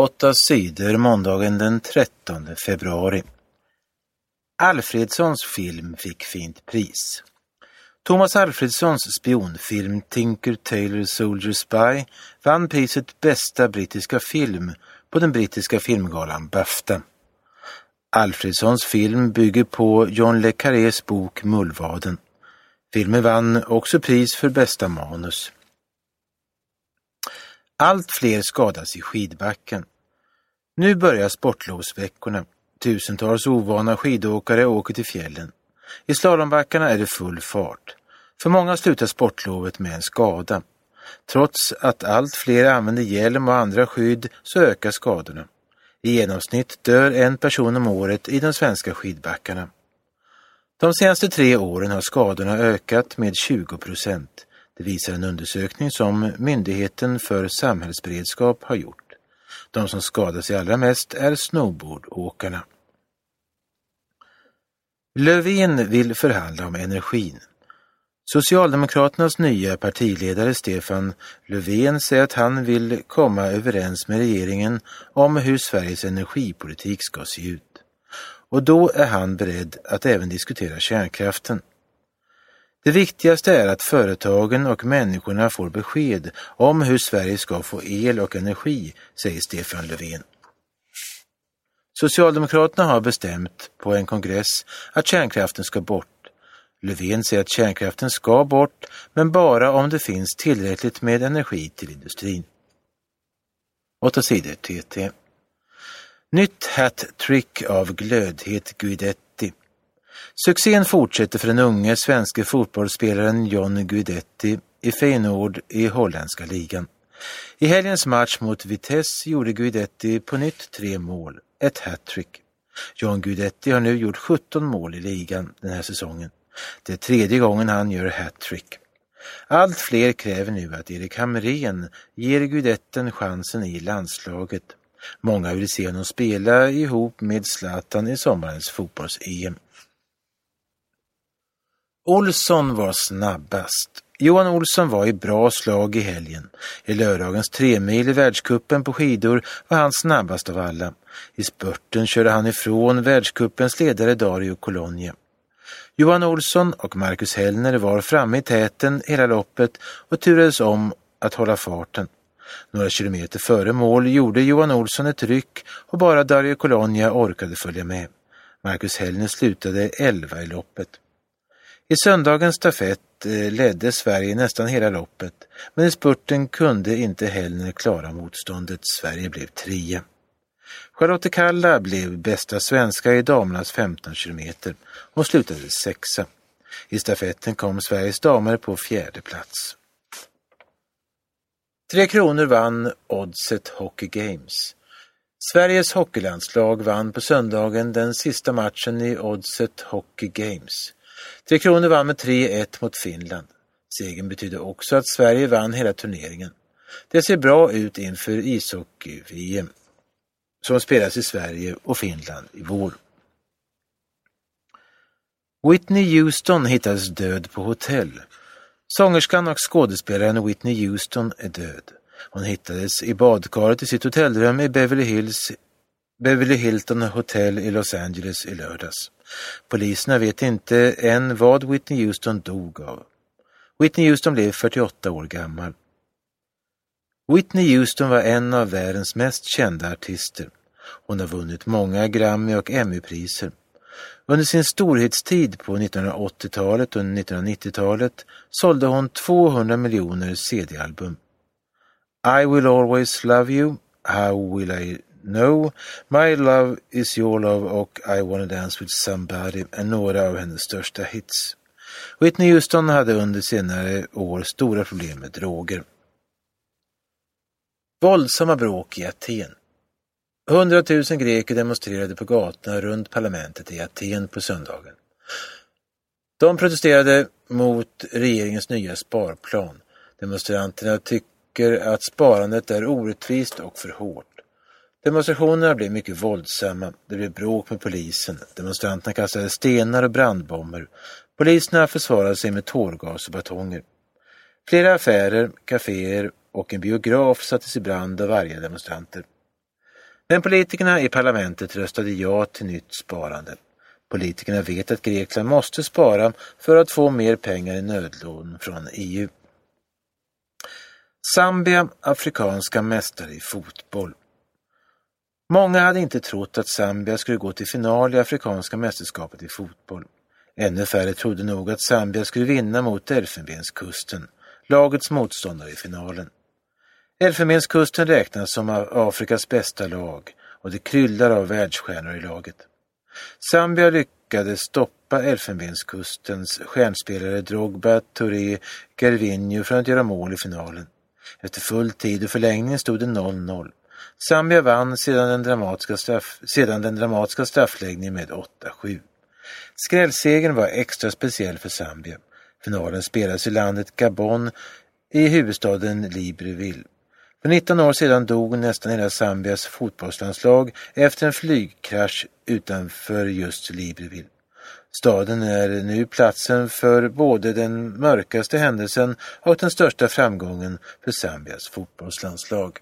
Åtta sidor måndagen den 13 februari. Alfredssons film fick fint pris. Thomas Alfredssons spionfilm Tinker Tailor Soldier Spy vann priset Bästa brittiska film på den brittiska filmgalan Bafta. Alfredssons film bygger på John le Carrés bok Mullvaden. Filmen vann också pris för bästa manus. Allt fler skadas i skidbacken. Nu börjar sportlovsveckorna. Tusentals ovana skidåkare åker till fjällen. I slalombackarna är det full fart. För många slutar sportlovet med en skada. Trots att allt fler använder hjälm och andra skydd så ökar skadorna. I genomsnitt dör en person om året i de svenska skidbackarna. De senaste tre åren har skadorna ökat med 20 procent. Det visar en undersökning som Myndigheten för samhällsberedskap har gjort. De som skadar sig allra mest är snowboardåkarna. Löfven vill förhandla om energin. Socialdemokraternas nya partiledare Stefan Löfven säger att han vill komma överens med regeringen om hur Sveriges energipolitik ska se ut. Och då är han beredd att även diskutera kärnkraften. Det viktigaste är att företagen och människorna får besked om hur Sverige ska få el och energi, säger Stefan Löfven. Socialdemokraterna har bestämt på en kongress att kärnkraften ska bort. Löfven säger att kärnkraften ska bort, men bara om det finns tillräckligt med energi till industrin. 8 sidor TT. Nytt hat-trick av glödhet Guidetti. Succén fortsätter för den unge svenske fotbollsspelaren John Guidetti i Feyenoord i holländska ligan. I helgens match mot Vitesse gjorde Guidetti på nytt tre mål, ett hattrick. John Guidetti har nu gjort 17 mål i ligan den här säsongen. Det är tredje gången han gör hattrick. Allt fler kräver nu att Erik Hamrén ger Guidetten chansen i landslaget. Många vill se honom spela ihop med Zlatan i sommarens fotbolls-EM. Olsson var snabbast. Johan Olsson var i bra slag i helgen. I lördagens tremil i världskuppen på skidor var han snabbast av alla. I spurten körde han ifrån världskuppens ledare Dario Colonia. Johan Olsson och Marcus Hellner var framme i täten hela loppet och turades om att hålla farten. Några kilometer före mål gjorde Johan Olsson ett ryck och bara Dario Colonia orkade följa med. Marcus Hellner slutade 11 i loppet. I söndagens stafett eh, ledde Sverige nästan hela loppet, men i spurten kunde inte Hellner klara motståndet. Sverige blev trea. Charlotte Kalla blev bästa svenska i damernas 15 kilometer. Hon slutade sexa. I stafetten kom Sveriges damer på fjärde plats. Tre Kronor vann Oddset Hockey Games. Sveriges hockeylandslag vann på söndagen den sista matchen i Oddset Hockey Games. Tre Kronor vann med 3-1 mot Finland. Segern betydde också att Sverige vann hela turneringen. Det ser bra ut inför ishockey-VM som spelas i Sverige och Finland i vår. Whitney Houston hittades död på hotell. Sångerskan och skådespelaren Whitney Houston är död. Hon hittades i badkaret i sitt hotellrum i Beverly Hills Beverly Hilton Hotel i Los Angeles i lördags. Poliserna vet inte än vad Whitney Houston dog av. Whitney Houston blev 48 år gammal. Whitney Houston var en av världens mest kända artister. Hon har vunnit många Grammy och Emmy-priser. Under sin storhetstid på 1980-talet och 1990-talet sålde hon 200 miljoner CD-album. I will always love you, How will I know, My love is your love och I wanna dance with somebody är några av hennes största hits. Whitney Houston hade under senare år stora problem med droger. Våldsamma bråk i Aten. Hundratusen greker demonstrerade på gatorna runt parlamentet i Aten på söndagen. De protesterade mot regeringens nya sparplan. Demonstranterna tyckte tycker att sparandet är orättvist och för hårt. Demonstrationerna blev mycket våldsamma. Det blev bråk med polisen. Demonstranterna kastade stenar och brandbomber. Poliserna försvarade sig med tårgas och batonger. Flera affärer, kaféer och en biograf sattes i brand av varje demonstranter. Men politikerna i parlamentet röstade ja till nytt sparande. Politikerna vet att Grekland måste spara för att få mer pengar i nödlån från EU. Zambia, afrikanska mästare i fotboll. Många hade inte trott att Zambia skulle gå till final i Afrikanska mästerskapet i fotboll. Ännu färre trodde nog att Zambia skulle vinna mot Elfenbenskusten, lagets motståndare i finalen. Elfenbenskusten räknas som Afrikas bästa lag och det kryllar av världsstjärnor i laget. Zambia lyckades stoppa Elfenbenskustens stjärnspelare Drogba, Touré, Gervinho från att göra mål i finalen. Efter full tid och förlängning stod det 0-0. Zambia vann sedan den dramatiska, straff, sedan den dramatiska straffläggningen med 8-7. Skrällsegern var extra speciell för Zambia. Finalen spelades i landet Gabon i huvudstaden Libreville. För 19 år sedan dog nästan hela Zambias fotbollslandslag efter en flygkrasch utanför just Libreville. Staden är nu platsen för både den mörkaste händelsen och den största framgången för Zambias fotbollslandslag.